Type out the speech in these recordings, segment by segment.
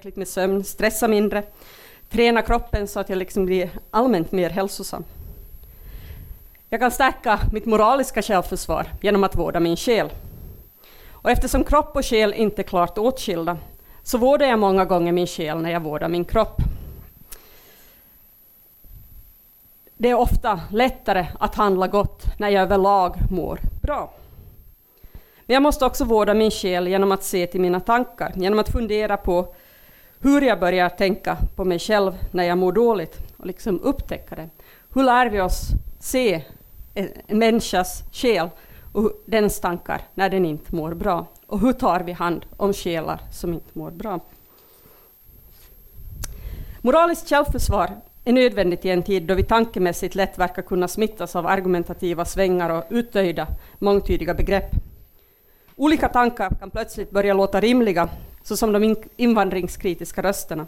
tillräckligt med sömn, stressa mindre, träna kroppen så att jag liksom blir allmänt mer hälsosam. Jag kan stärka mitt moraliska självförsvar genom att vårda min själ. Och eftersom kropp och själ inte är klart åtskilda så vårdar jag många gånger min själ när jag vårdar min kropp. Det är ofta lättare att handla gott när jag överlag mår bra. Men jag måste också vårda min själ genom att se till mina tankar, genom att fundera på hur jag börjar tänka på mig själv när jag mår dåligt och liksom upptäcka det. Hur lär vi oss se en människas själ och dens tankar när den inte mår bra? Och hur tar vi hand om själar som inte mår bra? Moraliskt självförsvar är nödvändigt i en tid då vi tankemässigt lätt verkar kunna smittas av argumentativa svängar och uttöjda, mångtydiga begrepp. Olika tankar kan plötsligt börja låta rimliga, såsom de invandringskritiska rösterna.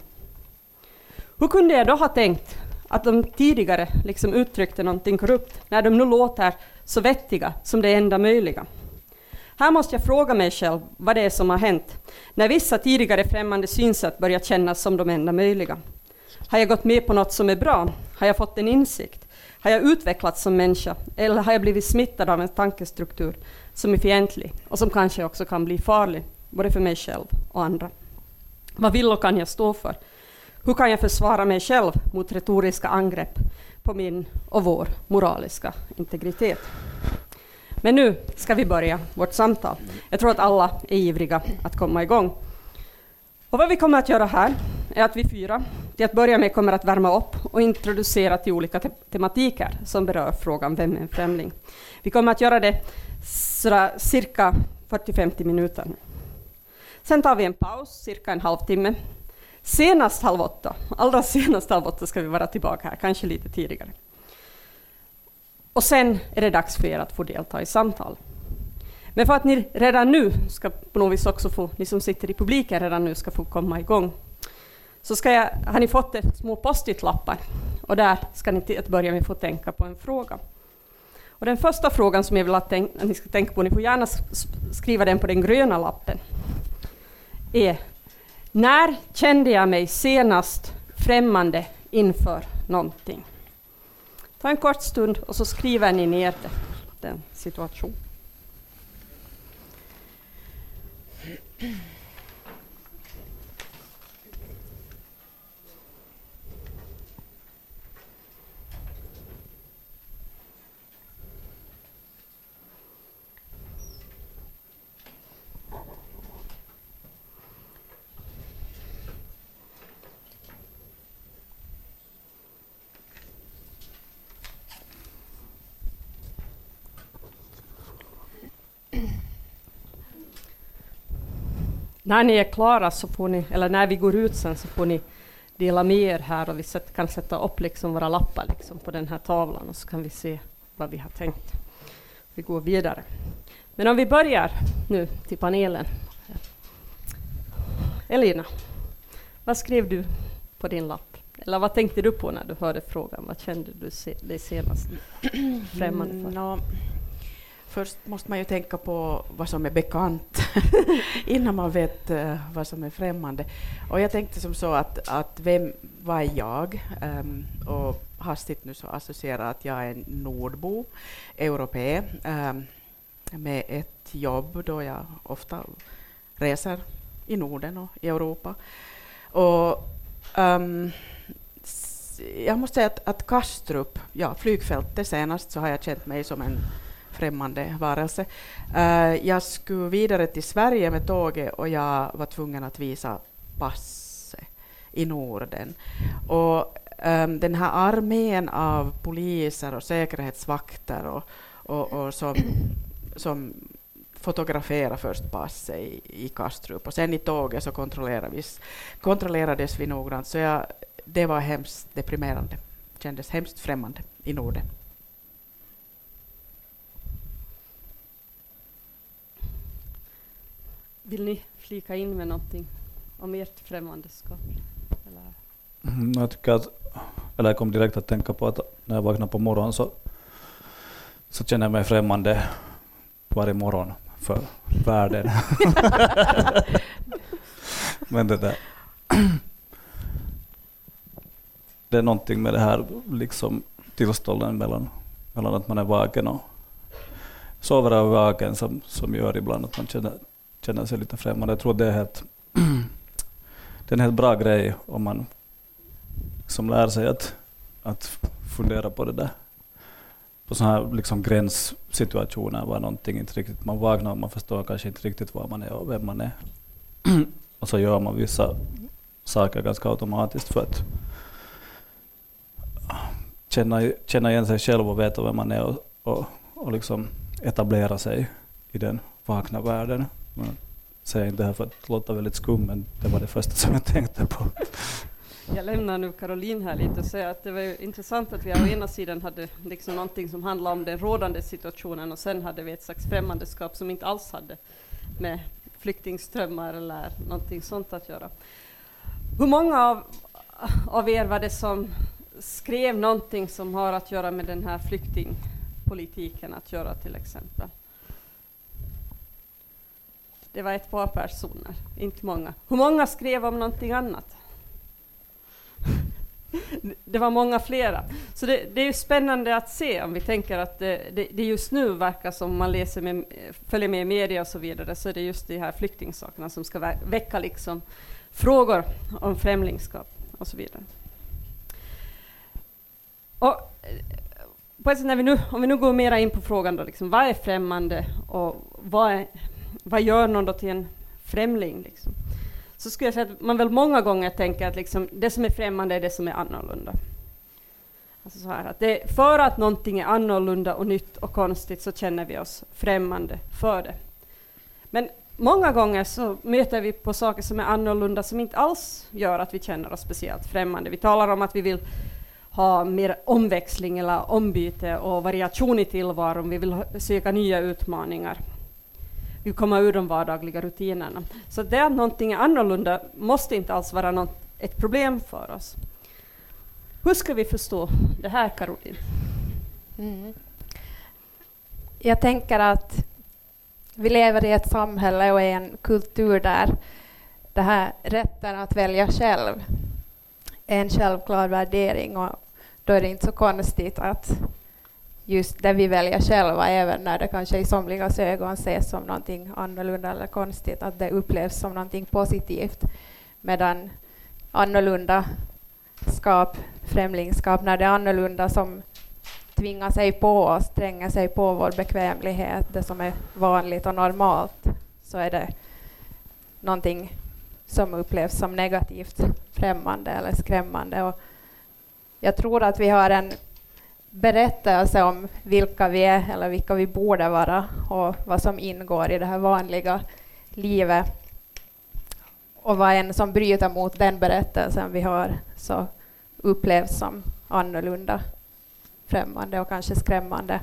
Hur kunde jag då ha tänkt att de tidigare liksom uttryckte någonting korrupt, när de nu låter så vettiga som det enda möjliga? Här måste jag fråga mig själv vad det är som har hänt, när vissa tidigare främmande synsätt börjar kännas som de enda möjliga. Har jag gått med på något som är bra? Har jag fått en insikt? Har jag utvecklats som människa? Eller har jag blivit smittad av en tankestruktur som är fientlig och som kanske också kan bli farlig, både för mig själv och andra? Vad vill och kan jag stå för? Hur kan jag försvara mig själv mot retoriska angrepp på min och vår moraliska integritet? Men nu ska vi börja vårt samtal. Jag tror att alla är ivriga att komma igång. Och vad vi kommer att göra här är att vi fyra till att börja med kommer att värma upp och introducera till olika te tematiker som berör frågan Vem är en främling? Vi kommer att göra det cirka 40-50 minuter. Sen tar vi en paus, cirka en halvtimme. Senast halv åtta, allra senast halv åtta ska vi vara tillbaka här, kanske lite tidigare. Och sen är det dags för er att få delta i samtal. Men för att ni redan nu ska på något vis också få, ni som sitter i publiken redan nu ska få komma igång, så ska jag, har ni fått ett små post-it-lappar och där ska ni till att börja med få tänka på en fråga. Och den första frågan som jag vill att, tänk, att ni ska tänka på, ni får gärna skriva den på den gröna lappen, är när kände jag mig senast främmande inför någonting? Ta en kort stund och så skriver ni ner det, den situationen. När ni är klara, så får ni, eller när vi går ut sen, så får ni dela med er här och vi kan sätta upp liksom våra lappar liksom på den här tavlan och så kan vi se vad vi har tänkt. Vi går vidare. Men om vi börjar nu till panelen. Elina, vad skrev du på din lapp? Eller vad tänkte du på när du hörde frågan? Vad kände du dig senast främmande för? No, Först måste man ju tänka på vad som är bekant innan man vet uh, vad som är främmande. Och jag tänkte som så att, att vem var jag? Um, och hastigt nu så associerar att jag är en nordbo, europé, um, ehm, med ett jobb då jag ofta reser i Norden och i Europa. Och um, jag måste säga att, att Kastrup, ja, flygfältet senast, så har jag känt mig som en främmande varelse. Uh, jag skulle vidare till Sverige med tåget och jag var tvungen att visa passet i Norden. Och um, den här armén av poliser och säkerhetsvakter och, och, och som, som fotograferade först passet i, i Kastrup och sen i tåget så kontrollerades, kontrollerades vi noggrant. Så jag, det var hemskt deprimerande, kändes hemskt främmande i Norden. Vill ni flika in med någonting om ert främmandeskap? Eller? Mm, jag tycker att, eller jag kom direkt att tänka på att när jag vaknar på morgonen så, så känner jag mig främmande varje morgon för världen. Men det där. det är någonting med det här liksom tillstånden mellan, mellan att man är vaken och sover och vaken som, som gör ibland att man känner, känner sig lite främmande. Jag tror det är, helt, det är en helt bra grej om man som lär sig att, att fundera på det där. På sådana här liksom gränssituationer var någonting inte riktigt, man vaknar och man förstår kanske inte riktigt var man är och vem man är. och så gör man vissa saker ganska automatiskt för att känna, känna igen sig själv och veta vem man är och, och, och liksom etablera sig i den vakna världen. Jag säger inte det här för att låta väldigt skum, men det var det första som jag tänkte på. Jag lämnar nu Caroline här lite och säger att det var intressant att vi å ena sidan hade liksom någonting som handlade om den rådande situationen och sen hade vi ett slags främmandeskap som inte alls hade med flyktingströmmar eller någonting sånt att göra. Hur många av, av er var det som skrev någonting som har att göra med den här flyktingpolitiken att göra till exempel? Det var ett par personer, inte många. Hur många skrev om någonting annat? det var många flera. Så det, det, är spännande att se om vi tänker att det, det, det, just nu verkar som man läser med, följer med i media och så vidare, så är det just de här flyktingsakerna som ska väcka liksom frågor om främlingskap och så vidare. Och, eh, på ett sätt när vi nu, om vi nu går mera in på frågan då, liksom, vad är främmande och vad, är, vad gör någon då till en främling? Liksom? så skulle jag säga att man väl många gånger tänker att liksom, det som är främmande är det som är annorlunda. Alltså så här, att det, för att någonting är annorlunda och nytt och konstigt så känner vi oss främmande för det. Men många gånger så möter vi på saker som är annorlunda som inte alls gör att vi känner oss speciellt främmande. Vi talar om att vi vill ha mer omväxling eller ombyte och variation i tillvaron. Vi vill söka nya utmaningar vill komma ur de vardagliga rutinerna. Så det att någonting är annorlunda måste inte alls vara något, ett problem för oss. Hur ska vi förstå det här, Caroline? Mm. Jag tänker att vi lever i ett samhälle och i en kultur där det här rätten att välja själv är en självklar värdering och då är det inte så konstigt att just det vi väljer själva, även när det kanske i somligas ögon ses som någonting annorlunda eller konstigt, att det upplevs som någonting positivt. Medan annorlunda skap, främlingskap, när det är annorlunda som tvingar sig på oss, tränger sig på vår bekvämlighet, det som är vanligt och normalt, så är det någonting som upplevs som negativt, främmande eller skrämmande. Och jag tror att vi har en berättelse alltså om vilka vi är eller vilka vi borde vara och vad som ingår i det här vanliga livet. Och vad en som bryter mot den berättelsen vi har så upplevs som annorlunda, främmande och kanske skrämmande.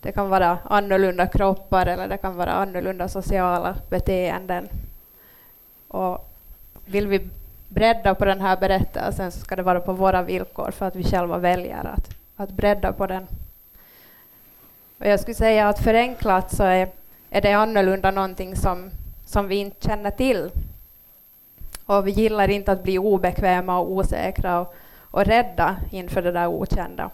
Det kan vara annorlunda kroppar eller det kan vara annorlunda sociala beteenden. Och vill vi bredda på den här berättelsen så ska det vara på våra villkor för att vi själva väljer att att bredda på den. Och jag skulle säga att förenklat så är, är det annorlunda någonting som, som vi inte känner till. Och vi gillar inte att bli obekväma och osäkra och, och rädda inför det där okända.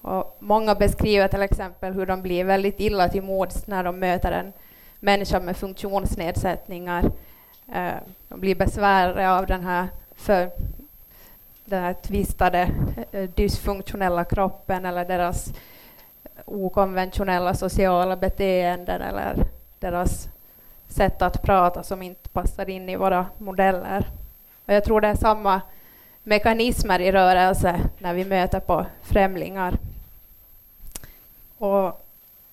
Och många beskriver till exempel hur de blir väldigt illa till mods när de möter en människa med funktionsnedsättningar. Eh, de blir besvärade av den här för den här tvistade eh, dysfunktionella kroppen eller deras okonventionella sociala beteenden eller deras sätt att prata som inte passar in i våra modeller. Och jag tror det är samma mekanismer i rörelse när vi möter på främlingar. Och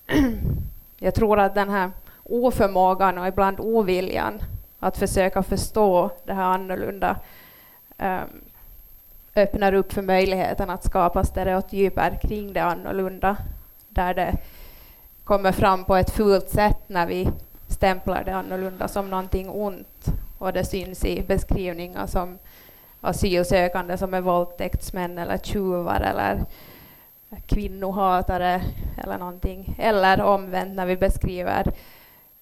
jag tror att den här oförmågan och ibland oviljan att försöka förstå det här annorlunda um, öppnar upp för möjligheten att skapa stereotyper kring det annorlunda, där det kommer fram på ett fult sätt när vi stämplar det annorlunda som någonting ont och det syns i beskrivningar som asylsökande som är våldtäktsmän eller tjuvar eller kvinnohatare eller någonting. Eller omvänt när vi beskriver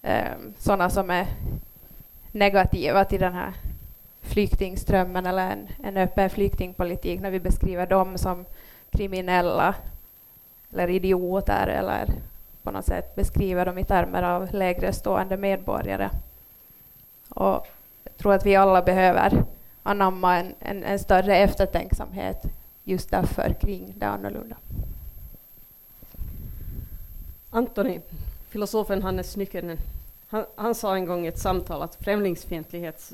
eh, sådana som är negativa till den här flyktingströmmen eller en, en öppen flyktingpolitik när vi beskriver dem som kriminella eller idioter eller på något sätt beskriver dem i termer av lägre stående medborgare. Och jag tror att vi alla behöver anamma en, en, en större eftertänksamhet just därför kring det annorlunda. Antoni, filosofen Hannes Nykänen, han, han, sa en gång i ett samtal att främlingsfientlighet,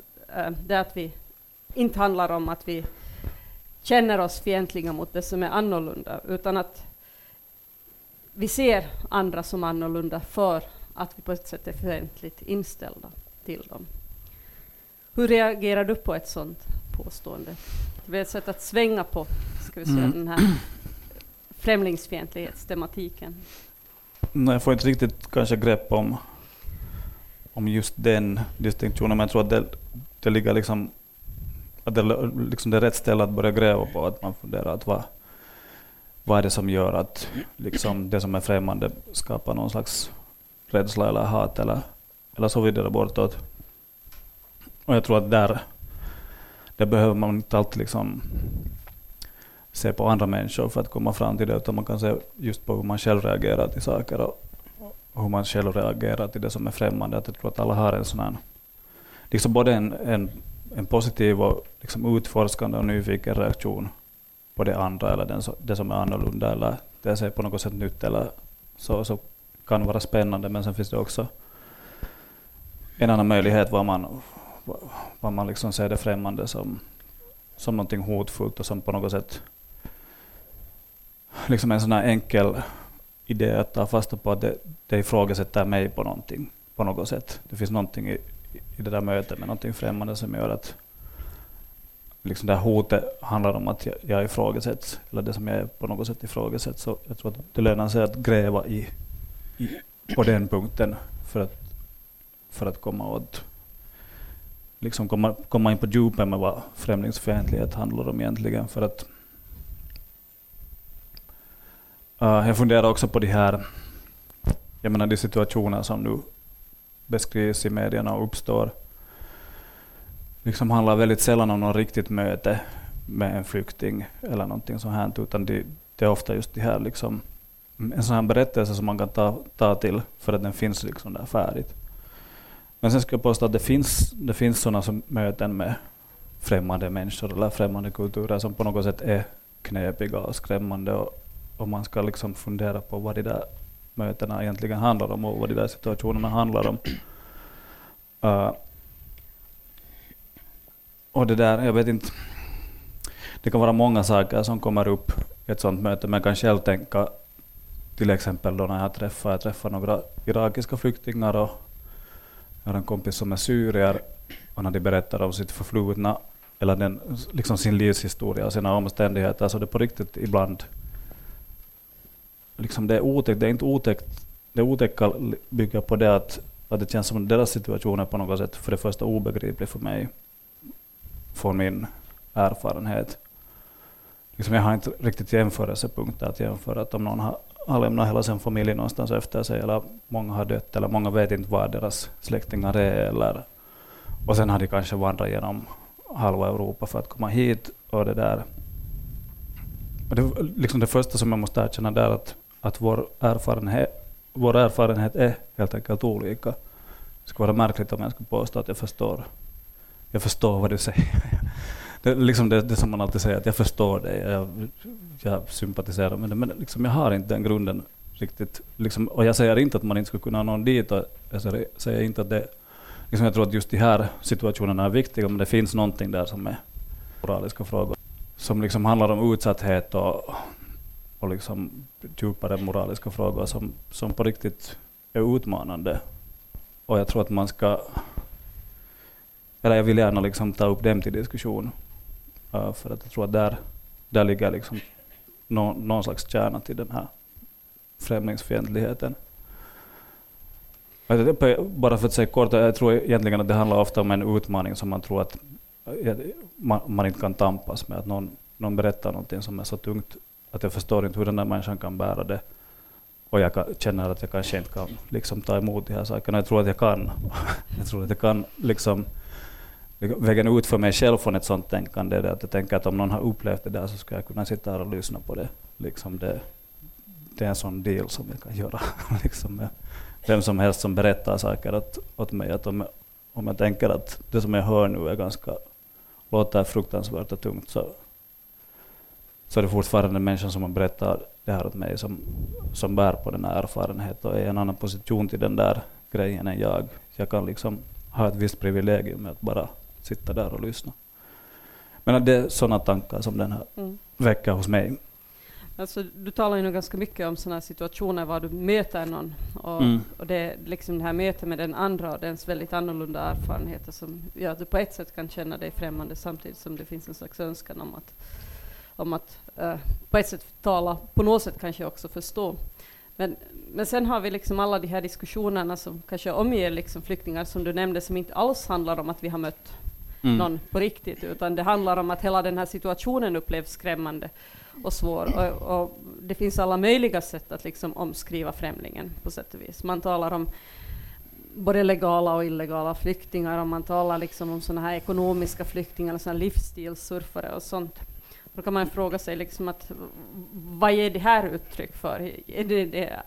det är att vi inte handlar om att vi känner oss fientliga mot det som är annorlunda, utan att vi ser andra som annorlunda för att vi på ett sätt är fientligt inställda till dem. Hur reagerar du på ett sådant påstående? Det är ett sätt att svänga på ska vi säga, mm. den här främlingsfientlighetstematiken. Nej, jag får inte riktigt kanske grepp om, om just den distinktionen, men jag tror att det, det ligger liksom att det, liksom det är rätt ställe att börja gräva på, att man funderar att vad, vad är det som gör att liksom det som är främmande skapar någon slags rädsla eller hat eller, eller så vidare bortåt. Och jag tror att där, där behöver man inte alltid liksom se på andra människor för att komma fram till det, utan man kan se just på hur man själv reagerar till saker och, hur man själv reagerar till det som är främmande. Att jag tror att alla har en sån här, liksom både en, en, en positiv och liksom utforskande och nyfiken reaktion på det andra eller den, det som är annorlunda eller det är på något sätt nytt eller så, så kan vara spännande. Men sen finns det också en annan möjlighet var man, var man liksom ser det främmande som, som någonting hotfullt och som på något sätt liksom en sån här enkel idé att ta fasta på att det, det ifrågasätter mig på någonting, på något sätt. Det finns någonting i, i det där mötet med någonting främmande som gör att liksom det här hotet handlar om att jag, jag ifrågasätts, eller det som jag är på något sätt ifrågasätts. Så jag tror att det lönar sig att gräva i, i, på den punkten för att, för att komma åt liksom komma, komma in på djupet med vad främlingsfientlighet handlar om egentligen. För att, uh, jag funderar också på de här jag menar de situationer som nu beskrivs i medierna och uppstår liksom handlar väldigt sällan om något riktigt möte med en flykting eller någonting sånt här, utan det, det är ofta just det här liksom, en sån här berättelse som man kan ta, ta till för att den finns liksom där färdigt. Men sen ska jag påstå att det finns, det finns sådana som möten med främmande människor eller främmande kulturer som på något sätt är knepiga och skrämmande och, och man ska liksom fundera på vad de där mötena egentligen handlar om och vad de där situationerna handlar om. Uh, och det där, jag vet inte, det kan vara många saker som kommer upp i ett sådant möte. Man kan själv tänka, till exempel då när jag träffar, jag träffar några irakiska flyktingar och jag har en kompis som är syrier och när de berättar om sitt förflutna eller den, liksom sin livshistoria och sina omständigheter så det på riktigt ibland liksom det är otäckt, det är inte otäckt, det otäcka bygger på det att, att det känns som deras situation är på något sätt för det första obegriplig för mig från min erfarenhet. Liksom jag har inte riktigt jämförelsepunkter att jämföra. Att om någon har, har lämnat hela sin familj någonstans efter sig, eller många har dött, eller många vet inte var deras släktingar är, eller, och sen har de kanske vandrat genom halva Europa för att komma hit. och det där. Och det, liksom det första som jag måste erkänna där att, att vår, erfarenhet, vår erfarenhet är helt enkelt olika. Det skulle vara märkligt om jag skulle påstå att jag förstår jag förstår vad du säger. Det är liksom det, det som man alltid säger, att jag förstår dig, jag, jag sympatiserar med det, men liksom jag har inte den grunden riktigt. Liksom, och jag säger inte att man inte skulle kunna nå dit, och jag säger inte att det... Liksom jag tror att just de här situationerna är viktiga, men det finns någonting där som är moraliska frågor, som liksom handlar om utsatthet och, och liksom djupare moraliska frågor som, som på riktigt är utmanande. Och jag tror att man ska eller jag vill gärna liksom ta upp dem till diskussion. Uh, för att jag tror att där, där ligger liksom no, någon slags kärna till den här främlingsfientligheten. Alltså, bara för att säga kort, jag tror egentligen att det handlar ofta om en utmaning som man tror att eh, man, man inte kan tampas med. Att någon, någon berättar någonting som är så tungt att jag förstår inte hur den där människan kan bära det. Och jag kan, känner att jag kanske inte kan liksom, ta emot de här sakerna. Jag tror att jag kan. jag tror att jag kan liksom vägen ut för mig själv från ett sånt tänkande är att jag tänker att om någon har upplevt det där så ska jag kunna sitta här och lyssna på det. Liksom det, det är en sån deal som jag kan göra liksom med vem som helst som berättar saker åt, åt mig. Att om, om jag tänker att det som jag hör nu är ganska, låter fruktansvärt och tungt så, så är det fortfarande människan som har berättat det här åt mig som, som bär på den här erfarenheten och är i en annan position till den där grejen än jag. Jag kan liksom ha ett visst privilegium med att bara sitta där och lyssna. Men det är sådana tankar som den här mm. väcker hos mig. Alltså, du talar ju nu ganska mycket om sådana situationer var du möter någon och, mm. och det är liksom det här mötet med den andra och dens väldigt annorlunda erfarenheter som gör att du på ett sätt kan känna dig främmande samtidigt som det finns en slags önskan om att, om att uh, på ett sätt tala, på något sätt kanske också förstå. Men, men sen har vi liksom alla de här diskussionerna som kanske omger liksom flyktingar som du nämnde som inte alls handlar om att vi har mött mm. någon på riktigt utan det handlar om att hela den här situationen upplevs skrämmande och svår. Och, och, det finns alla möjliga sätt att liksom omskriva främlingen på sätt och vis. Man talar om både legala och illegala flyktingar, och man talar liksom om såna här ekonomiska flyktingar, såna livsstilssurfare och sånt. Då kan man fråga sig liksom att vad är det här uttryck för? Är det, det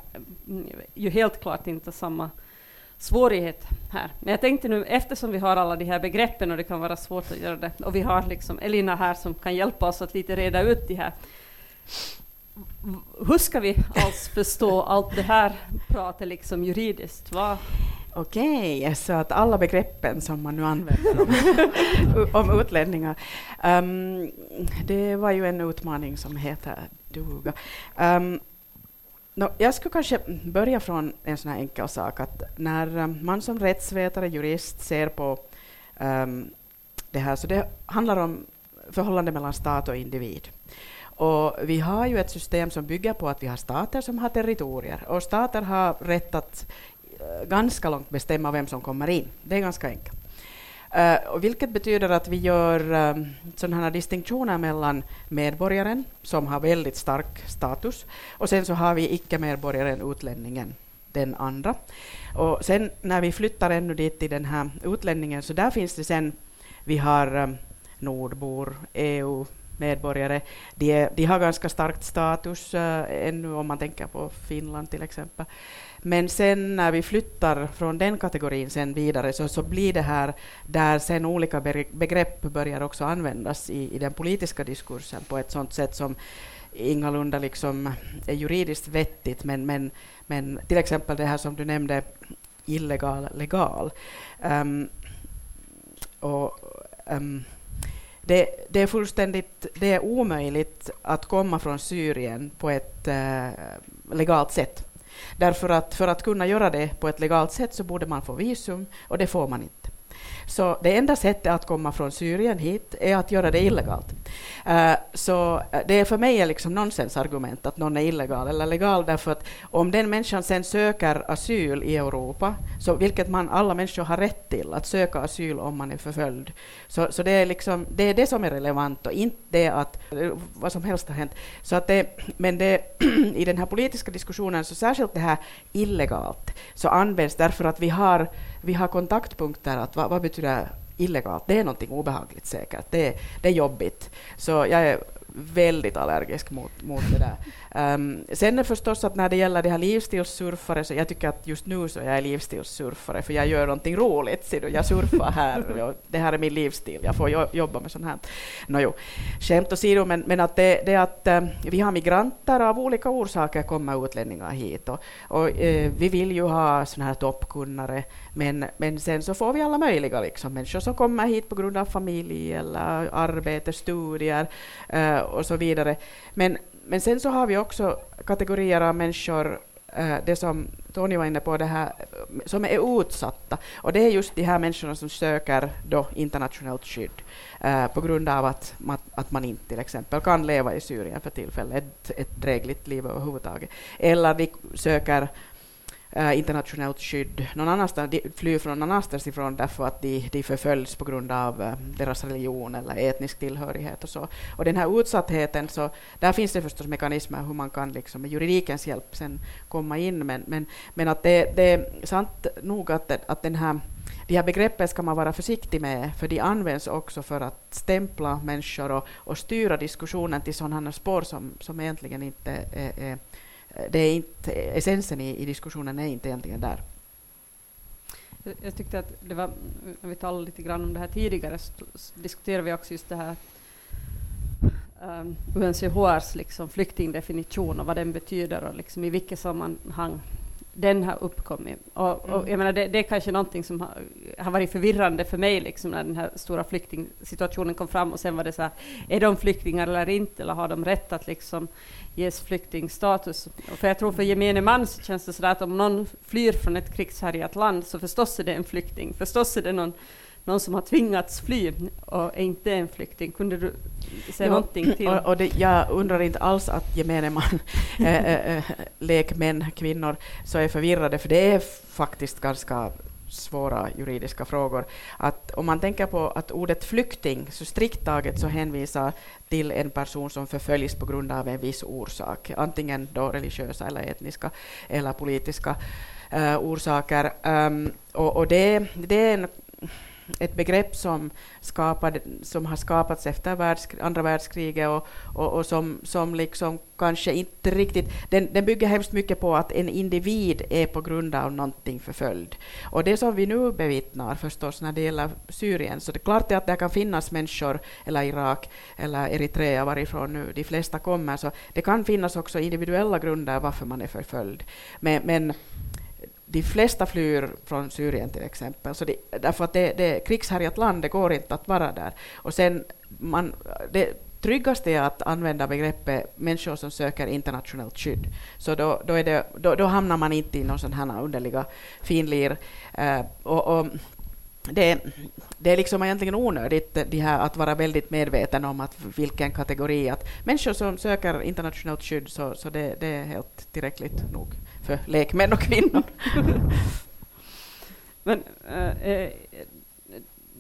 ju helt klart inte samma svårighet här. Men jag tänkte nu, eftersom vi har alla de här begreppen och det kan vara svårt att göra det, och vi har liksom Elina här som kan hjälpa oss att lite reda ut de här. Hur ska vi alls förstå allt det här pratet liksom juridiskt? Vad, Okej, okay, så att alla begreppen som man nu använder om, om utlänningar. Um, det var ju en utmaning som heter duga. Um, no, jag skulle kanske börja från en sån här enkel sak att när um, man som rättsvetare, jurist ser på um, det här, så det handlar om förhållande mellan stat och individ. Och vi har ju ett system som bygger på att vi har stater som har territorier och stater har rätt att ganska långt bestämma vem som kommer in. Det är ganska enkelt. Uh, och vilket betyder att vi gör um, sådana här distinktioner mellan medborgaren, som har väldigt stark status, och sen så har vi icke-medborgaren, utlänningen, den andra. Och sen när vi flyttar ännu dit till den här utlänningen, så där finns det sen, vi har um, nordbor, EU, medborgare. De, de har ganska starkt status uh, ännu om man tänker på Finland till exempel. Men sen när vi flyttar från den kategorin sen vidare så, så blir det här där sen olika begrepp börjar också användas i, i den politiska diskursen på ett sådant sätt som ingalunda liksom är juridiskt vettigt, men, men, men till exempel det här som du nämnde, illegal, legal. Um, och, um, det, det, är fullständigt det är omöjligt att komma från Syrien på ett uh, legalt sätt. Därför att för att kunna göra det på ett legalt sätt så borde man få visum och det får man inte. Så det enda sättet att komma från Syrien hit är att göra det illegalt. Eh, så eh, det är för mig liksom nonsensargument att någon är illegal eller legal, därför att om den människan sen söker asyl i Europa, så vilket man alla människor har rätt till, att söka asyl om man är förföljd, så, så det, är liksom, det är det som är relevant och inte det att eh, vad som helst har hänt. Så att det, men det, i den här politiska diskussionen, så särskilt det här illegalt, så används därför att vi har vi har kontaktpunkter. Att vad, vad betyder illegalt? Det är någonting obehagligt säkert. Det, det är jobbigt. Så jag är väldigt allergisk mot, mot det där. Um, sen är förstås att när det gäller det här livsstilssurfare, så jag tycker att just nu så är jag livsstilssurfare, för jag gör någonting roligt. Ser du, jag surfar här, det här är min livsstil, jag får jobba med sånt här. Nåjo, skämt åsido, men, men att det, det att um, vi har migranter av olika orsaker kommer utlänningar hit, och, och uh, vi vill ju ha såna här toppkunnare, men, men sen så får vi alla möjliga liksom, människor som kommer hit på grund av familj eller arbete, studier uh, och så vidare. Men men sen så har vi också kategorier av människor, eh, det som Tony var inne på, det här, som är utsatta. Och det är just de här människorna som söker då internationellt skydd eh, på grund av att, att man inte till exempel kan leva i Syrien för tillfället, ett, ett drägligt liv överhuvudtaget. Eller de söker eh, internationellt skydd någon annanstans, de flyr från någon annanstans ifrån därför att de, de förföljs på grund av eh, deras religion eller etnisk tillhörighet och så. Och den här utsattheten, så där finns det förstås mekanismer hur man kan liksom med juridikens hjälp sen komma in, men, men, men att det, det är sant nog att, att den här de här begreppen ska man vara försiktig med, för de används också för att stämpla människor och, och styra diskussionen till sådana spår som, som egentligen inte är, är det är inte, essensen i, i diskussionen är inte egentligen där. Jag tyckte att det var, när vi talade lite grann om det här tidigare, så diskuterade vi också just det här um, UNCHRs liksom flyktingdefinition och vad den betyder och liksom i vilket sammanhang den har uppkommit. Och, och mm. jag menar, det, det, är kanske någonting som har, har, varit förvirrande för mig liksom, när den här stora flyktingsituationen kom fram och sen var det så här, är de flyktingar eller inte, eller har de rätt att liksom ges flyktingstatus? För jag tror för gemene man så känns det så att om någon flyr från ett krigshärjat land så förstås är det en flykting, förstås är det någon någon som har tvingats fly och är inte en flykting. Kunde du säga ja, någonting till? Och, och det, jag undrar inte alls att gemene man, äh, äh, lekmän, kvinnor, så är förvirrade, för det är faktiskt ganska svåra juridiska frågor. Att om man tänker på att ordet flykting, så strikt taget så hänvisar till en person som förföljs på grund av en viss orsak, antingen då religiösa eller etniska eller politiska uh, orsaker. Um, och, och det, det är en ett begrepp som, skapade, som har skapats efter världsk, andra världskriget och, och, och, som, som liksom kanske inte riktigt... Den, den bygger hemskt mycket på att en individ är på grund av någonting förföljd. Och det som vi nu bevittnar förstås när det gäller Syrien, så det är klart att det kan finnas människor, eller Irak eller Eritrea, varifrån nu de flesta kommer, så det kan finnas också individuella grunder varför man är förföljd. Men, men de flesta flyr från Syrien till exempel, så det, därför att det, det är krigshärjat land, det går inte att vara där. Och sen, man, det tryggaste är att använda begreppet människor som söker internationellt skydd. Så då, då, är det, då, då hamnar man inte i någon sån här underliga finlir. Eh, och, och det, det är liksom egentligen onödigt det här att vara väldigt medveten om att vilken kategori. Att människor som söker internationellt skydd, så, så det, det är helt tillräckligt nog för lekmän och kvinnor. Men äh,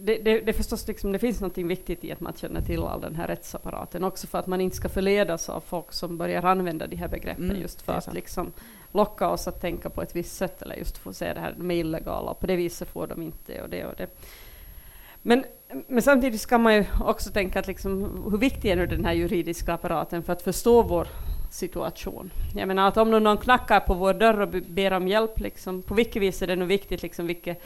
det, det, det, förstås liksom, det finns något viktigt i att man känner till all den här rättsapparaten, också för att man inte ska förledas av folk som börjar använda de här begreppen mm, just för att liksom locka oss att tänka på ett visst sätt, eller just få se det här, är illegala, och på det viset får de inte, och det och det. Men, men samtidigt ska man ju också tänka att liksom, hur viktig är nu den här juridiska apparaten för att förstå vår situation. Jag menar att om någon knackar på vår dörr och ber om hjälp, liksom, på vilket vis är det nu viktigt liksom, vilket,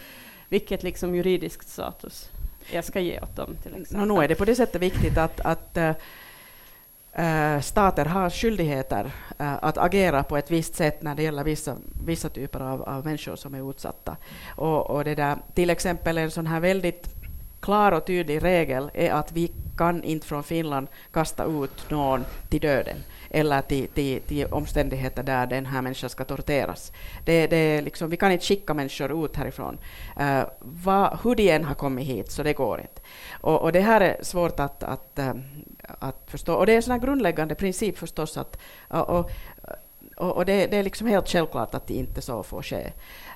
vilket liksom, juridiskt status jag ska ge åt dem? Till exempel. No, nu är det på det sättet viktigt att, att äh, stater har skyldigheter äh, att agera på ett visst sätt när det gäller vissa, vissa typer av, av människor som är utsatta. Och, och det där, till exempel en sån här väldigt klar och tydlig regel är att vi kan inte från Finland kasta ut någon till döden eller till, till, till omständigheter där den här människan ska torteras. Det, det liksom, vi kan inte skicka människor ut härifrån. Uh, va, hur de än har kommit hit, så det går inte. Och, och det här är svårt att, att, uh, att förstå. Och det är en sån grundläggande princip förstås att och, och, och det, det, är liksom helt självklart att det inte så får ske.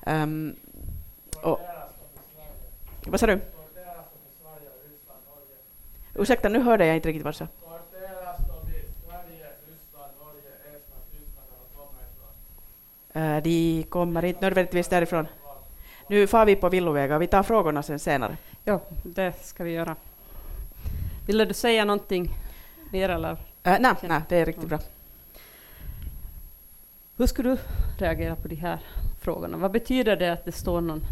Um, och, vad sa du? Ursäkta, nu hörde jag inte riktigt vad du sa. Eh, de kommer inte nödvändigtvis därifrån. Nu far vi på villovägar. Vi tar frågorna sen senare. Ja, det ska vi göra. Ville du säga någonting mer eller? Uh, nej, nej, det är riktigt bra. Hur skulle du reagera på de här frågorna? Vad betyder det att det står någon,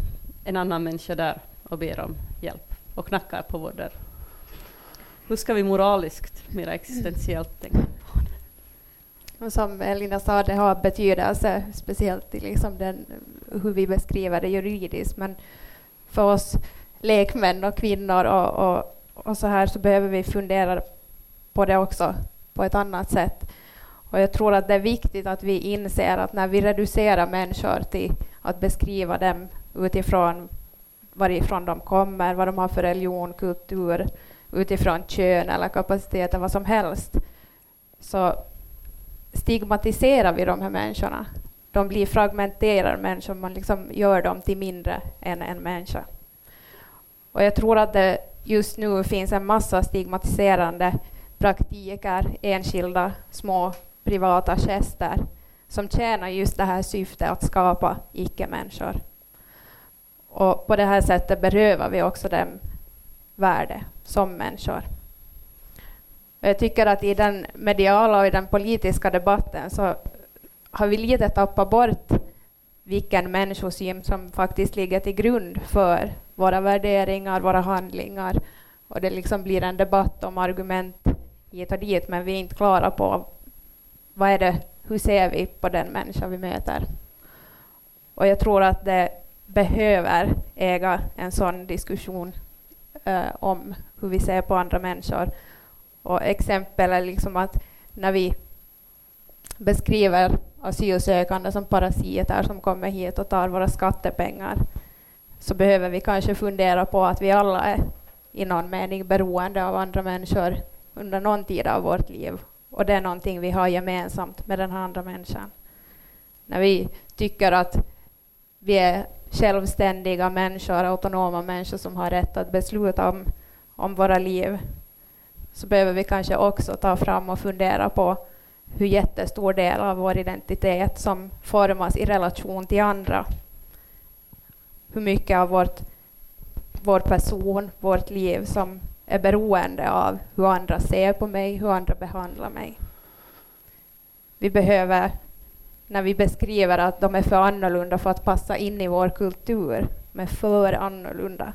en annan människa där och ber om hjälp och knackar på vår dörr? Hur ska vi moraliskt, mer existentiellt tänka på det? Och som Elina sa, det har betydelse, speciellt i liksom den, hur vi beskriver det juridiskt, men för oss lekmän och kvinnor och, och, och så här så behöver vi fundera på det också på ett annat sätt. Och jag tror att det är viktigt att vi inser att när vi reducerar människor till att beskriva dem utifrån varifrån de kommer, vad de har för religion, kultur, utifrån kön eller kapacitet eller vad som helst, så stigmatiserar vi de här människorna. de blir fragmenterade människor, man liksom gör dem till mindre än en människa. Och jag tror att det just nu finns en massa stigmatiserande praktiker, enskilda små privata gester som tjänar just det här syftet att skapa icke-människor. Och på det här sättet berövar vi också dem värde som människor. Jag tycker att i den mediala och i den politiska debatten så har vi lite tappat bort vilken människosyn som faktiskt ligger till grund för våra värderingar, våra handlingar. Och det liksom blir en debatt om argument hit och dit, men vi är inte klara på vad är det, hur ser vi på den människa vi möter. Och jag tror att det behöver äga en sån diskussion eh, om hur vi ser på andra människor. Och exempel är liksom att när vi beskriver asylsökande som parasiter som kommer hit och tar våra skattepengar så behöver vi kanske fundera på att vi alla är i någon mening beroende av andra människor under någon tid av vårt liv. Och det är någonting vi har gemensamt med den andra människan. När vi tycker att vi är självständiga människor, autonoma människor som har rätt att besluta om, om våra liv, så behöver vi kanske också ta fram och fundera på hur jättestor del av vår identitet som formas i relation till andra. Hur mycket av vårt, vår person, vårt liv som är beroende av hur andra ser på mig, hur andra behandlar mig. Vi behöver, när vi beskriver att de är för annorlunda för att passa in i vår kultur, men för annorlunda,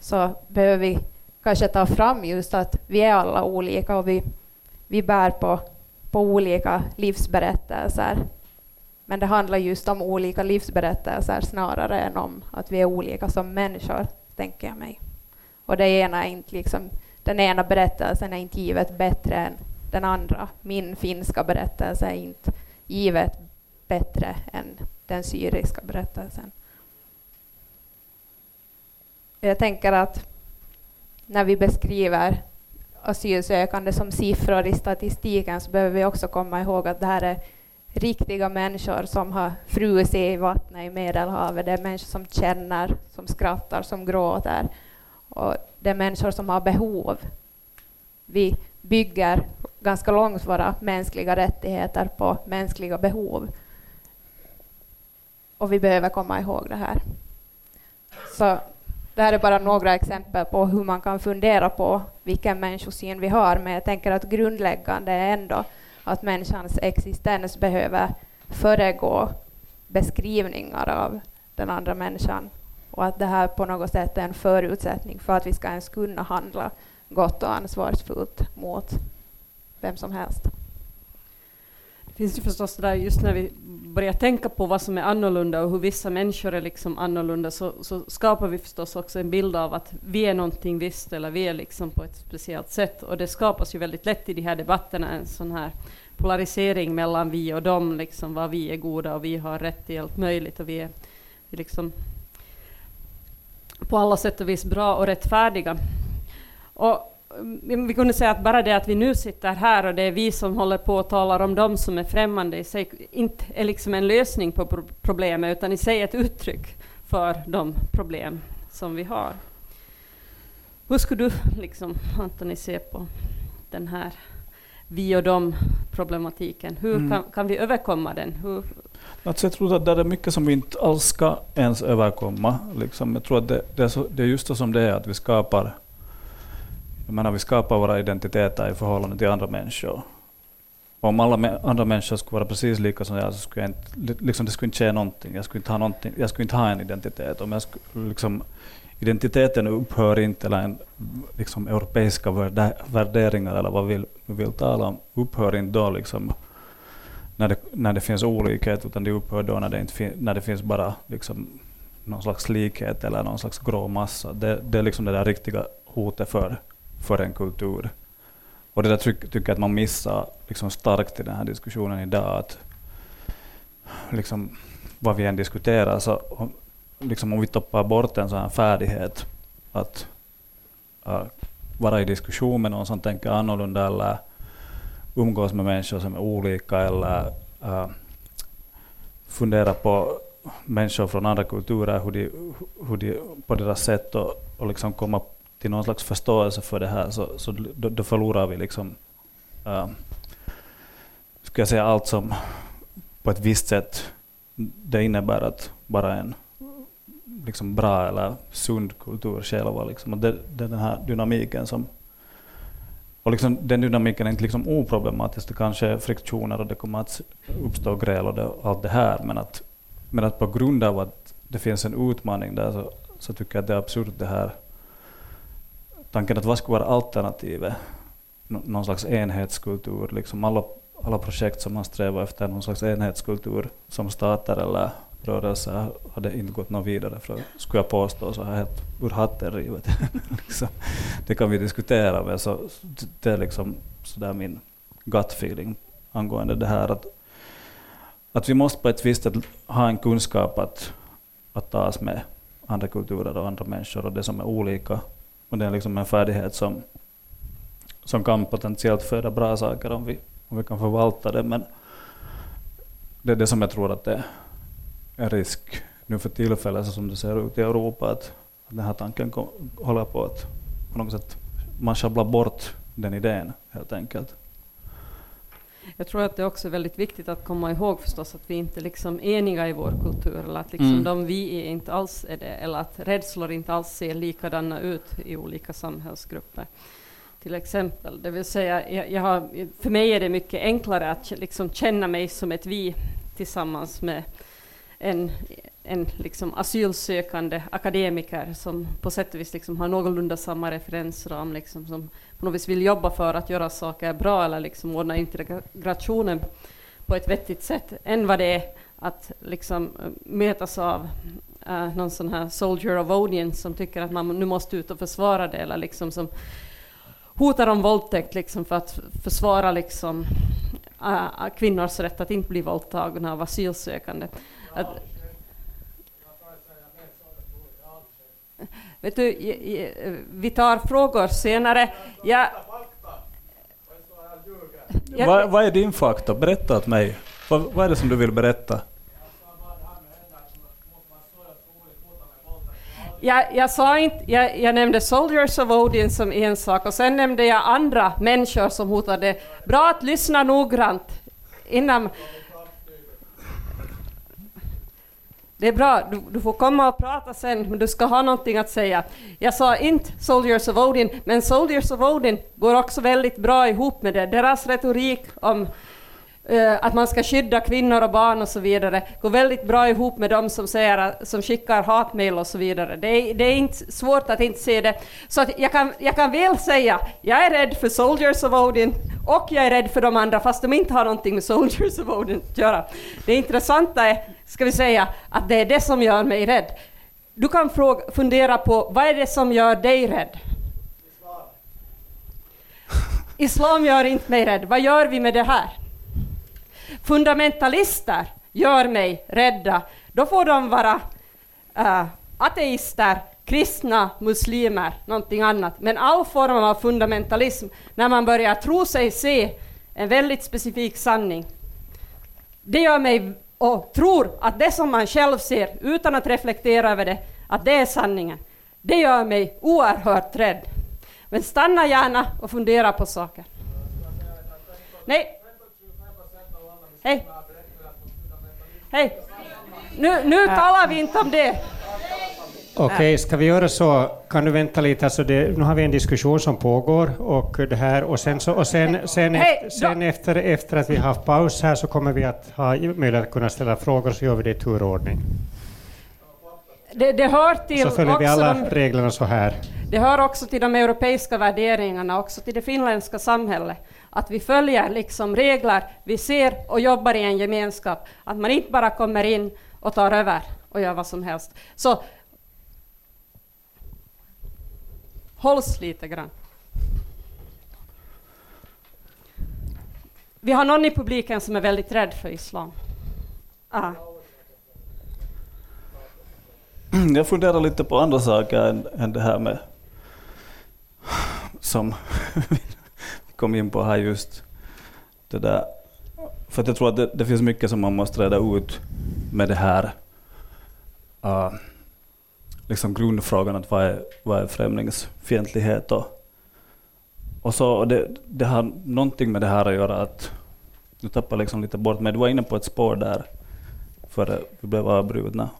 så behöver vi kanske ta fram just att vi är alla olika och vi, vi bär på, på olika livsberättelser. Men det handlar just om olika livsberättelser snarare än om att vi är olika som människor, tänker jag mig. Och det ena är inte liksom, den ena berättelsen är inte givet bättre än den andra. Min finska berättelse är inte givet bättre än den syriska berättelsen. Jag tänker att när vi beskriver asylsökande som siffror i statistiken så behöver vi också komma ihåg att det här är riktiga människor som har frusit i vattnet i Medelhavet. Det är människor som känner, som skrattar, som gråter. Och det är människor som har behov. Vi bygger ganska långt våra mänskliga rättigheter på mänskliga behov. Och vi behöver komma ihåg det här. Så det här är bara några exempel på hur man kan fundera på vilken människosyn vi har, men jag tänker att grundläggande är ändå att människans existens behöver föregå beskrivningar av den andra människan och att det här på något sätt är en förutsättning för att vi ska ens kunna handla gott och ansvarsfullt mot vem som helst. Det finns ju förstås det där just när vi börjar tänka på vad som är annorlunda och hur vissa människor är liksom annorlunda så, så skapar vi förstås också en bild av att vi är någonting visst eller vi är liksom på ett speciellt sätt och det skapas ju väldigt lätt i de här debatterna en sån här polarisering mellan vi och dem, liksom vad vi är goda och vi har rätt till allt möjligt och vi är liksom på alla sätt och vis bra och rättfärdiga. Och vi kunde säga att bara det att vi nu sitter här och det är vi som håller på och talar om dem som är främmande i sig inte är liksom en lösning på problemet utan i sig ett uttryck för de problem som vi har. Hur skulle du, liksom, Antoni, se på den här vi och dem problematiken? Hur mm. kan, kan, vi överkomma den? Hur, Alltså jag tror att det är mycket som vi inte alls ska ens överkomma. Liksom. Jag tror att det, det, är så, det är just så som det är, att vi skapar, jag menar, vi skapar våra identiteter i förhållande till andra människor. Om alla andra människor skulle vara precis lika som jag så skulle jag inte, liksom, det skulle inte ske någonting. Jag skulle inte ha, någonting, jag skulle inte ha en identitet. Om jag skulle, liksom, identiteten upphör inte, eller en, liksom, europeiska värderingar eller vad vi vill, vill tala om, upphör inte då liksom, när det, när det finns olikhet, utan det upphör då när det, inte fin, när det finns bara liksom någon slags likhet eller någon slags grå massa. Det, det är liksom det där riktiga hotet för, för en kultur. Och det där tycker jag att man missar liksom starkt i den här diskussionen idag. Att liksom, vad vi än diskuterar, så liksom om vi toppar bort en sån här färdighet att uh, vara i diskussion med någon som tänker annorlunda eller umgås med människor som är olika eller uh, fundera på människor från andra kulturer, hur de, hur de på deras sätt och, och liksom komma till någon slags förståelse för det här, så, så då, då förlorar vi liksom, uh, ska jag säga allt som på ett visst sätt det innebär att vara en liksom bra eller sund kultur själva. Liksom. det, det är den här dynamiken som och liksom, den dynamiken är inte liksom oproblematisk. Det kanske är friktioner och det kommer att uppstå gräl och det, allt det här. Men att, men att på grund av att det finns en utmaning där så, så tycker jag att det är absurt det här tanken att vad skulle vara alternativet? Någon slags enhetskultur. Liksom alla, alla projekt som man strävar efter någon slags enhetskultur som stater eller rörelser hade inte gått något vidare, för skulle jag påstå så här helt ur hatten rivet. liksom. Det kan vi diskutera, men så, det är liksom sådär min gut feeling angående det här att, att vi måste på ett visst sätt ha en kunskap att, att tas med andra kulturer och andra människor och det som är olika. Och det är liksom en färdighet som, som kan potentiellt föda bra saker om vi, om vi kan förvalta det, men det är det som jag tror att det är en risk nu för tillfället så som det ser ut i Europa att, att den här tanken kom, håller på att på något sätt man sjabblar bort den idén helt enkelt. Jag tror att det också är väldigt viktigt att komma ihåg förstås att vi inte liksom är eniga i vår kultur, eller att liksom mm. de vi är inte alls är det, eller att rädslor inte alls ser likadana ut i olika samhällsgrupper. Till exempel, det vill säga, jag, jag har, för mig är det mycket enklare att liksom känna mig som ett vi tillsammans med en, en liksom asylsökande akademiker som på sätt och vis liksom har någorlunda samma referensram, liksom, som på något vis vill jobba för att göra saker bra eller liksom ordna integrationen på ett vettigt sätt, än vad det är att liksom mötas av uh, någon sån här soldier of audience som tycker att man nu måste ut och försvara det, eller liksom som hotar om våldtäkt liksom för att försvara liksom, uh, kvinnors rätt att inte bli våldtagna av asylsökande. Att, vet du, vi tar frågor senare. Jag, jag, vad, vad är din fakta? Berätta åt mig. Vad, vad är det som du vill berätta? Jag, jag, sa inte, jag, jag, nämnde Soldiers of Odin som en sak och sen nämnde jag andra människor som hotade. Bra att lyssna noggrant innan Det är bra, du, du, får komma och prata sen, men du ska ha någonting att säga. Jag sa inte Soldiers of Odin, men Soldiers of Odin går också väldigt bra ihop med det. Deras retorik om att man ska skydda kvinnor och barn och så vidare går väldigt bra ihop med de som, säger, som skickar hatmejl och så vidare. Det är, det är inte svårt att inte se det. Så jag, kan, jag kan väl säga, jag är rädd för Soldiers of Odin och jag är rädd för de andra, fast de inte har någonting med Soldiers of Odin att göra. Det intressanta är ska vi säga att det är det som gör mig rädd. Du kan fråga, fundera på vad är det som gör dig rädd? Islam gör inte mig rädd. Vad gör vi med det här? Fundamentalister gör mig rädda. Då får de vara uh, ateister, kristna, muslimer, någonting annat. Men all form av fundamentalism, när man börjar tro sig se en väldigt specifik sanning, det gör mig och tror att det som man själv ser, utan att reflektera över det, att det är sanningen, det gör mig oerhört rädd. Men stanna gärna och fundera på saker. Nej. Hej. Hej. Nu, nu talar vi inte om det. Okej, okay, ska vi göra så? Kan du vänta lite? Alltså det, nu har vi en diskussion som pågår och det här och sen, så, och sen, sen, efter, sen efter, efter att vi har haft paus här så kommer vi att ha möjlighet att kunna ställa frågor så gör vi det i turordning. Det, det hör till så följer vi alla de, reglerna så här. Det hör också till de europeiska värderingarna, också till det finländska samhället, att vi följer liksom regler, vi ser och jobbar i en gemenskap, att man inte bara kommer in och tar över och gör vad som helst. Så hålls lite grann. Vi har någon i publiken som är väldigt rädd för islam. Ah. Jag funderar lite på andra saker än, än det här med som kom in på här just det där för jag tror att det, det, finns mycket som man måste reda ut med det här uh, liksom grundfrågan att vad är, vad är främlingsfientlighet och, och så det, det har någonting med det här att göra att nu tappar liksom lite bort mig. Du var inne på ett spår där före vi blev avbrutna.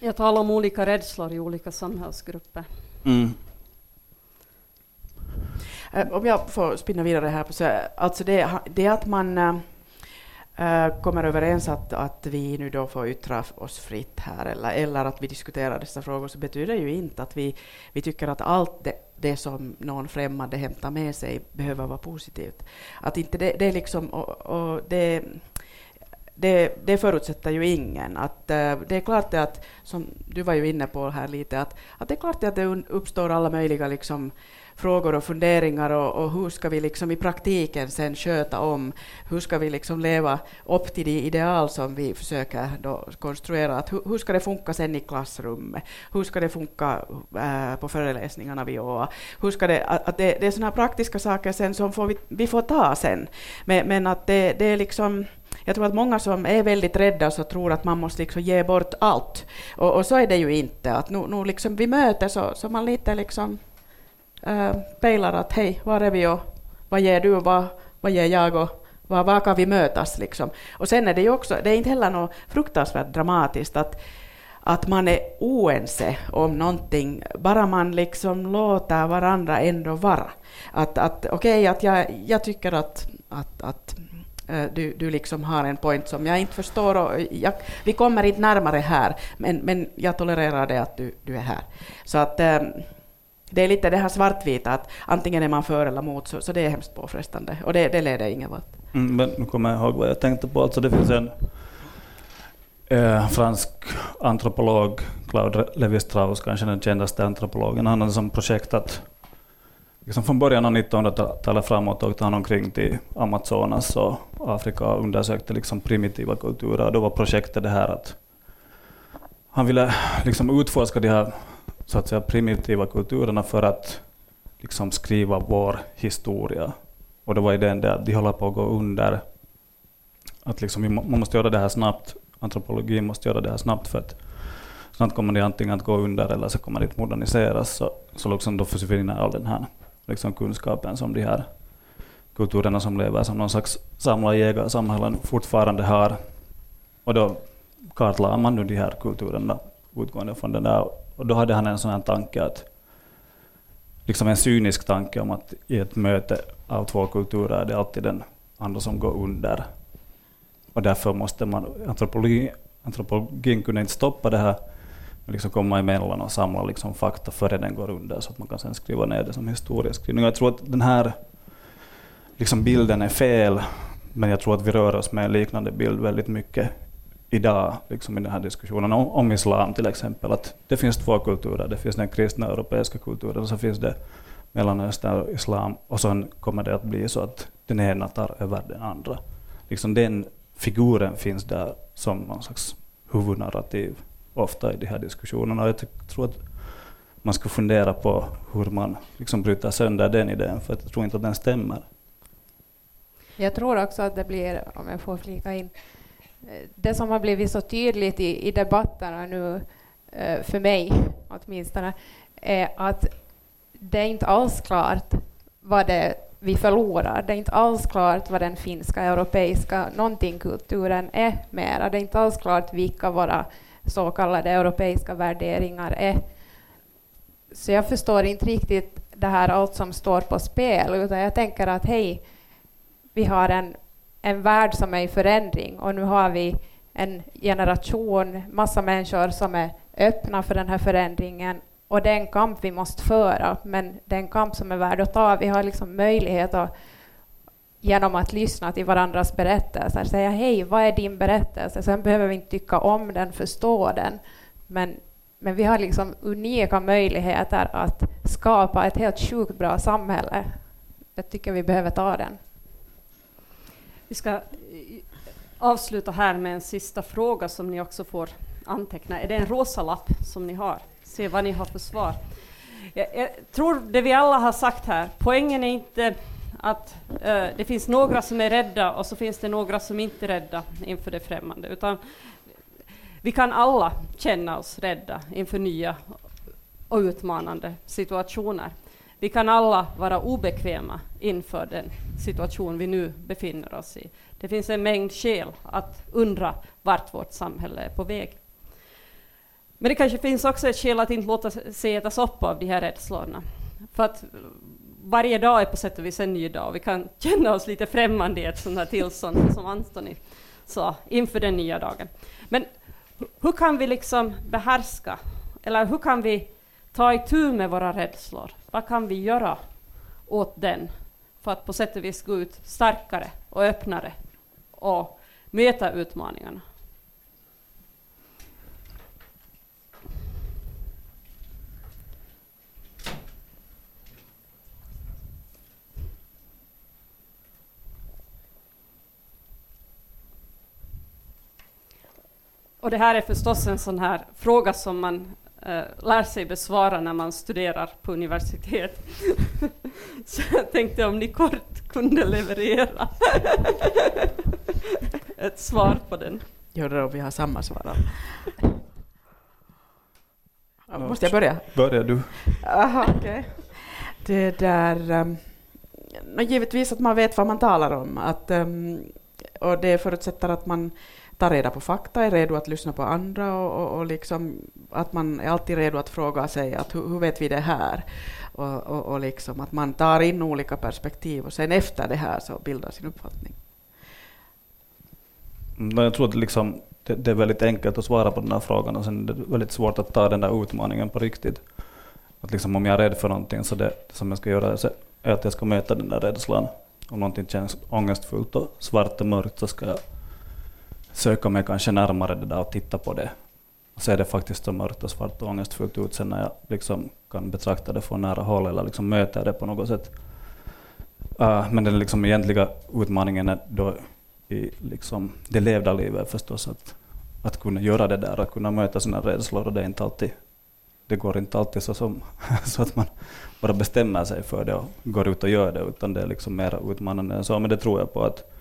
Jag talar om olika rädslor i olika samhällsgrupper. Mm. Eh, om jag får spinna vidare här, så alltså det, det att man eh, eh, kommer överens att, att vi nu då får yttra oss fritt här eller, eller att vi diskuterar dessa frågor så betyder ju inte att vi, vi tycker att allt det, det som någon främmande hämtar med sig behöver vara positivt. Att inte det, det liksom, och, och det, det, det förutsätter ju ingen. Att, det är klart det att, som du var ju inne på här lite, att, att det är klart att det uppstår alla möjliga liksom, frågor och funderingar och, och, hur ska vi liksom i praktiken sen sköta om, hur ska vi liksom leva upp till de ideal som vi försöker då konstruera, att hur, hur ska det funka sen i klassrummet, hur ska det funka äh, på föreläsningarna vid ÅA, hur ska det, att, att det, det är sådana praktiska saker sen som får vi, vi får ta sen, men, men att det, det är liksom jag tror att många som är väldigt rädda så tror att man måste liksom ge bort allt. Och, och så är det ju inte. Att nu, nu liksom vid möte så, så man lite liksom äh, pejlar att hej, var är vi och vad ger du och vad, vad ger jag och var, var kan vi mötas? Liksom. Och sen är det ju också, det är inte heller något fruktansvärt dramatiskt att, att man är oense om någonting, bara man liksom låter varandra ändå vara. Att, att okej, okay, att jag, jag tycker att, att, att äh, du, du liksom har en point som jag inte förstår och jag, vi kommer inte närmare här, men, men jag tolererar det att du, du är här. Så att äh, det är lite det här svartvita, att antingen är man för eller mot, så, så det är hemskt påfrestande. Och det, det leder ingen vart. Mm, men nu kommer jag ihåg vad jag tänkte på. Alltså det finns en eh, fransk antropolog, Claude Lévi-Strauss, kanske den kändaste antropologen. Han hade som projekt att liksom från början av 1900-talet framåt åkte han omkring till Amazonas och Afrika och undersökte liksom primitiva kulturer. Och då var projektet det här att han ville liksom utforska de här så att säga, primitiva kulturerna för att liksom skriva vår historia. Och det var idén det att de håller på att gå under. Att liksom, man måste göra det här snabbt. Antropologin måste göra det här snabbt för att snart kommer de antingen att gå under eller så kommer det att moderniseras. Så, så liksom då försvinner all den här liksom kunskapen som de här kulturerna som lever som någon slags samlarjägarsamhällen fortfarande har. Och då kartlade man nu de här kulturerna utgående från den där och då hade han en sån här tanke att liksom en cynisk tanke om att i ett möte av två kulturer är det alltid den andra som går under. Och därför måste man, antropologi, antropologin kunde inte stoppa det här, men liksom komma emellan och samla liksom fakta före den går under så att man kan sen skriva ner det som historieskrivning. Jag tror att den här liksom bilden är fel, men jag tror att vi rör oss med en liknande bild väldigt mycket idag liksom i den här diskussionen om, om, islam till exempel. Att det finns två kulturer, det finns den kristna europeiska kulturen och så finns det Mellanöstern och islam och sen kommer det att bli så att den ena tar över den andra. Liksom den figuren finns där som någon slags huvudnarrativ ofta i de här diskussionerna. Och jag tror att man ska fundera på hur man liksom bryter sönder den idén, för jag tror inte att den stämmer. Jag tror också att det blir, om jag får flika in, det som har blivit så tydligt i, i debatterna nu, eh, för mig åtminstone, är att det är inte alls klart vad det vi förlorar. Det är inte alls klart vad den finska, europeiska, någonting kulturen är mera. Det är inte alls klart vilka våra så kallade europeiska värderingar är. Så jag förstår inte riktigt det här allt som står på spel, utan jag tänker att hej, vi har en en värld som är i förändring och nu har vi en generation, massa människor som är öppna för den här förändringen och det är en kamp vi måste föra, men det är en kamp som är värd att ta. Vi har liksom möjlighet att genom att lyssna till varandras berättelser säga hej, vad är din berättelse? Sen behöver vi inte tycka om den, förstå den, men, men vi har liksom unika möjligheter att skapa ett helt sjukt bra samhälle. Jag tycker vi behöver ta den. Vi ska eh, avsluta här med en sista fråga som ni också får anteckna. Är det en rosa lapp som ni har? Se vad ni har för svar. Jag, jag tror det vi alla har sagt här, poängen är inte att eh, det finns några som är rädda och så finns det några som inte är rädda inför det främmande, utan vi kan alla känna oss rädda inför nya och utmanande situationer. Vi kan alla vara obekväma inför den situation vi nu befinner oss i. Det finns en mängd skäl att undra vart vårt samhälle är på väg. Men det kanske finns också ett skäl att inte låta sig ätas upp av de här rädslorna. För att eh, varje dag är på sätt och vis en ny dag. och Vi kan känna oss lite främmande i ett sånt här tillstånd som Antoni sa inför den nya dagen. Men hur kan vi liksom behärska, eller hur kan vi ta itu med våra rädslor? Vad kan vi göra åt den för att på sätt och vis gå ut starkare och öppnare och möta utmaningarna? Och det här är förstås en sån här fråga som man uh, lär sig besvara när man studerar på universitet. Så jag tänkte om ni kort kunde leverera ett svar på den. Gör det om vi har samma svar. Måste jag börja? Börja du. Aha, okay. Det där... Um, givetvis att man vet vad man talar om. Att, um, och det förutsätter att man ta reda på fakta, är redo att lyssna på andra och, och, och liksom att man är alltid redo att fråga sig att hur, hur vet vi det här? Och, och, och, liksom att man tar in olika perspektiv och sen efter det här så bildar sin uppfattning. Jag tror att liksom, det, det, är väldigt enkelt att svara på den här frågan och sen är det väldigt svårt att ta den där utmaningen på riktigt. Att liksom om jag är rädd för någonting så det som jag ska göra är att jag ska möta den där rädslan. Om någonting känns ångestfullt och svart och mörkt så ska jag söka mig kanske närmare det där och titta på det. Och se det faktiskt så mörkt och svart och ångestfullt ut sen när jag liksom kan betrakta det från nära håll eller liksom möta det på något sätt. Uh, men den liksom egentliga utmaningen är då i liksom det levda livet förstås, att, att kunna göra det där, att kunna möta sina rädslor. Och det, är inte alltid, det går inte alltid så, som, så att man bara bestämmer sig för det och går ut och gör det, utan det är liksom mer utmanande än så. Men det tror jag på att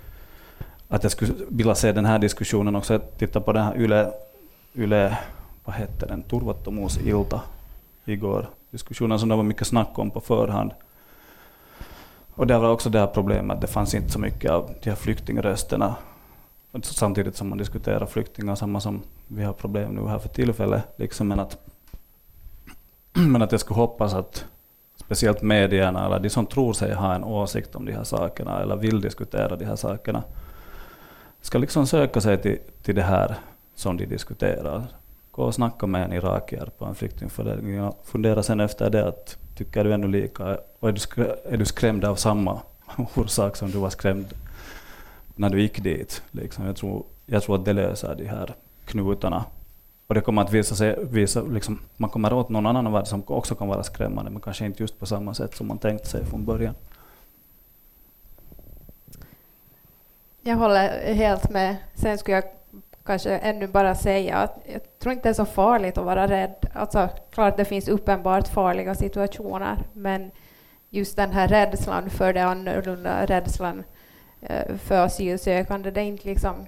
att jag skulle vilja se den här diskussionen också, titta på den här Yle, Yle vad hette den, turvattomuusilta igår, diskussionen som det var mycket snack om på förhand. Och det var också det här problemet, det fanns inte så mycket av de här flyktingrösterna. Samtidigt som man diskuterar flyktingar, samma som vi har problem nu här för tillfället. Liksom, men, att, men att jag skulle hoppas att speciellt medierna, eller de som tror sig ha en åsikt om de här sakerna, eller vill diskutera de här sakerna, ska liksom söka sig till, till det här som de diskuterar. Gå och snacka med en irakier på en flyktingförläggning och fundera sen efter det att tycker du ännu lika och är du, skrämd, är du skrämd av samma orsak som du var skrämd när du gick dit? Liksom. Jag, tror, jag tror att det löser de här knutarna. Och det kommer att visa sig, visa, liksom, man kommer åt någon annan värld som också kan vara skrämmande, men kanske inte just på samma sätt som man tänkt sig från början. Jag håller helt med. Sen skulle jag kanske ännu bara säga att jag tror inte det är så farligt att vara rädd. Alltså, klart det finns uppenbart farliga situationer, men just den här rädslan för det annorlunda, rädslan eh, för asylsökande, det är inte liksom...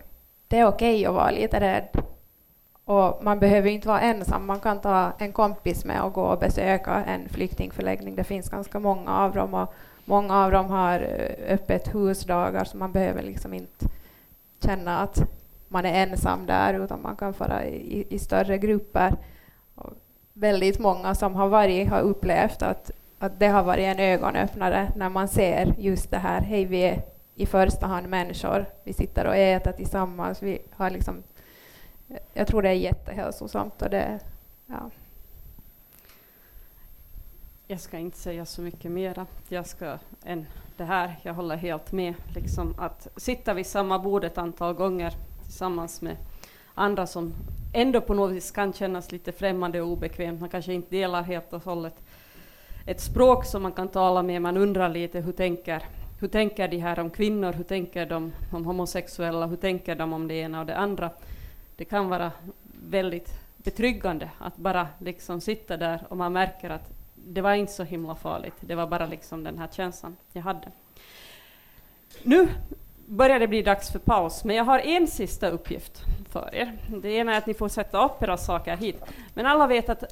Det är okej okay att vara lite rädd. Och man behöver inte vara ensam, man kan ta en kompis med och gå och besöka en flyktingförläggning. Det finns ganska många av dem. Och Många av dem har eh, öppet husdagar så man behöver liksom inte känna att man är ensam där utan man kan vara i, i större grupper. Och väldigt många som har varit har upplevt att, att det har varit en ögonöppnare när man ser just det här, hej vi är i första hand människor, vi sitter och äter tillsammans, vi har liksom, jag tror det är jättehälsosamt och det, ja. Jag ska inte säga så mycket mera jag ska, än det här. Jag håller helt med. Liksom att sitta vid samma bord ett antal gånger tillsammans med andra som ändå på något vis kan kännas lite främmande och obekvämt. Man kanske inte delar helt och hållet ett språk som man kan tala med. Man undrar lite hur tänker, hur tänker de här om kvinnor? Hur tänker de om homosexuella? Hur tänker de om det ena och det andra? Det kan vara väldigt betryggande att bara liksom sitta där och man märker att det var inte så himla farligt. Det var bara liksom den här känslan jag hade. Nu börjar det bli dags för paus, men jag har en sista uppgift för er. Det ena är att ni får sätta upp era saker hit. Men alla vet att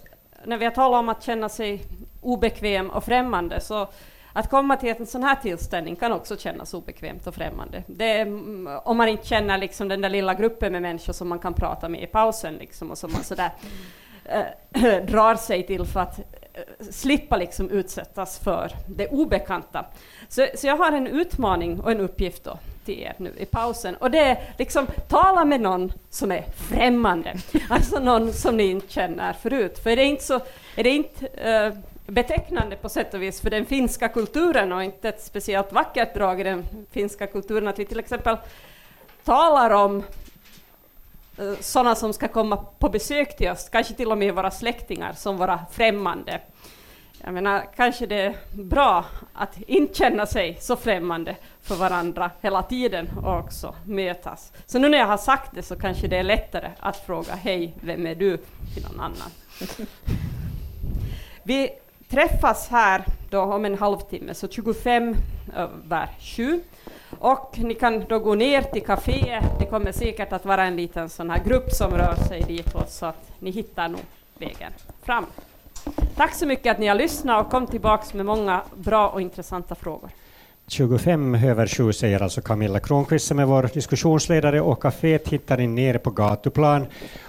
när vi har talat om att känna sig obekväm och främmande, så att komma till en sån här tillställning kan också kännas obekvämt och främmande. Det är, mm, om man inte känner liksom den där lilla gruppen med människor som man kan prata med i pausen liksom, och som man sådär äh, drar sig till för att slippa liksom utsättas för det obekanta. Så, så jag har en utmaning och en uppgift då till er nu i pausen. Och det är liksom tala med någon som är främmande, alltså någon som ni inte känner förut. För är det inte, så, är det inte uh, betecknande på sätt och vis för den finska kulturen och inte ett speciellt vackert drag i den finska kulturen att vi till exempel talar om sådana som ska komma på besök till oss, kanske till och med våra släktingar, som våra främmande. Jag menar, kanske det är bra att inte känna sig så främmande för varandra hela tiden och också mötas. Så nu när jag har sagt det så kanske det är lättare att fråga hej, vem är du till någon annan. Vi träffas här då om en halvtimme, så 25 över 7. Och ni kan då gå ner till kaféet. Det kommer säkert att vara en liten sån här grupp som rör sig ditåt så att ni hittar nog vägen fram. Tack så mycket att ni har lyssnat och kom tillbaks med många bra och intressanta frågor. 25 över 7 säger alltså Camilla Kronqvist som är vår diskussionsledare och kaféet hittar ni nere på gatuplan.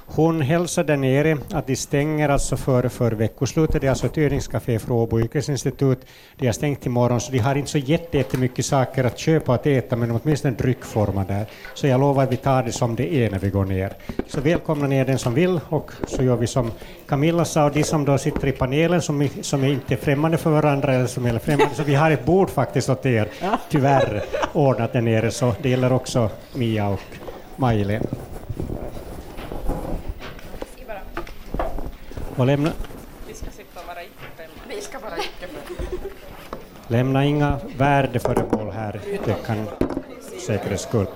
Hon hälsar där nere att de stänger alltså för, för veckoslutet. Det är alltså ett övningscafé för Åbo yrkesinstitut. De har stängt imorgon så de har inte så jättemycket saker att köpa och att äta men åtminstone dryckformar där. Så jag lovar att vi tar det som det är när vi går ner. Så välkomna ner den som vill och så gör vi som Camilla sa och de som då sitter i panelen som, som är inte är främmande för varandra eller som är främmande så vi har ett bord faktiskt åt er tyvärr ordnat där nere så det gäller också Mia och Maj-Helén. Och lämna... Vi ska sitta och vara Vi ska vara icke Lämna inga värdeföremål här, det kan säkerhets skull.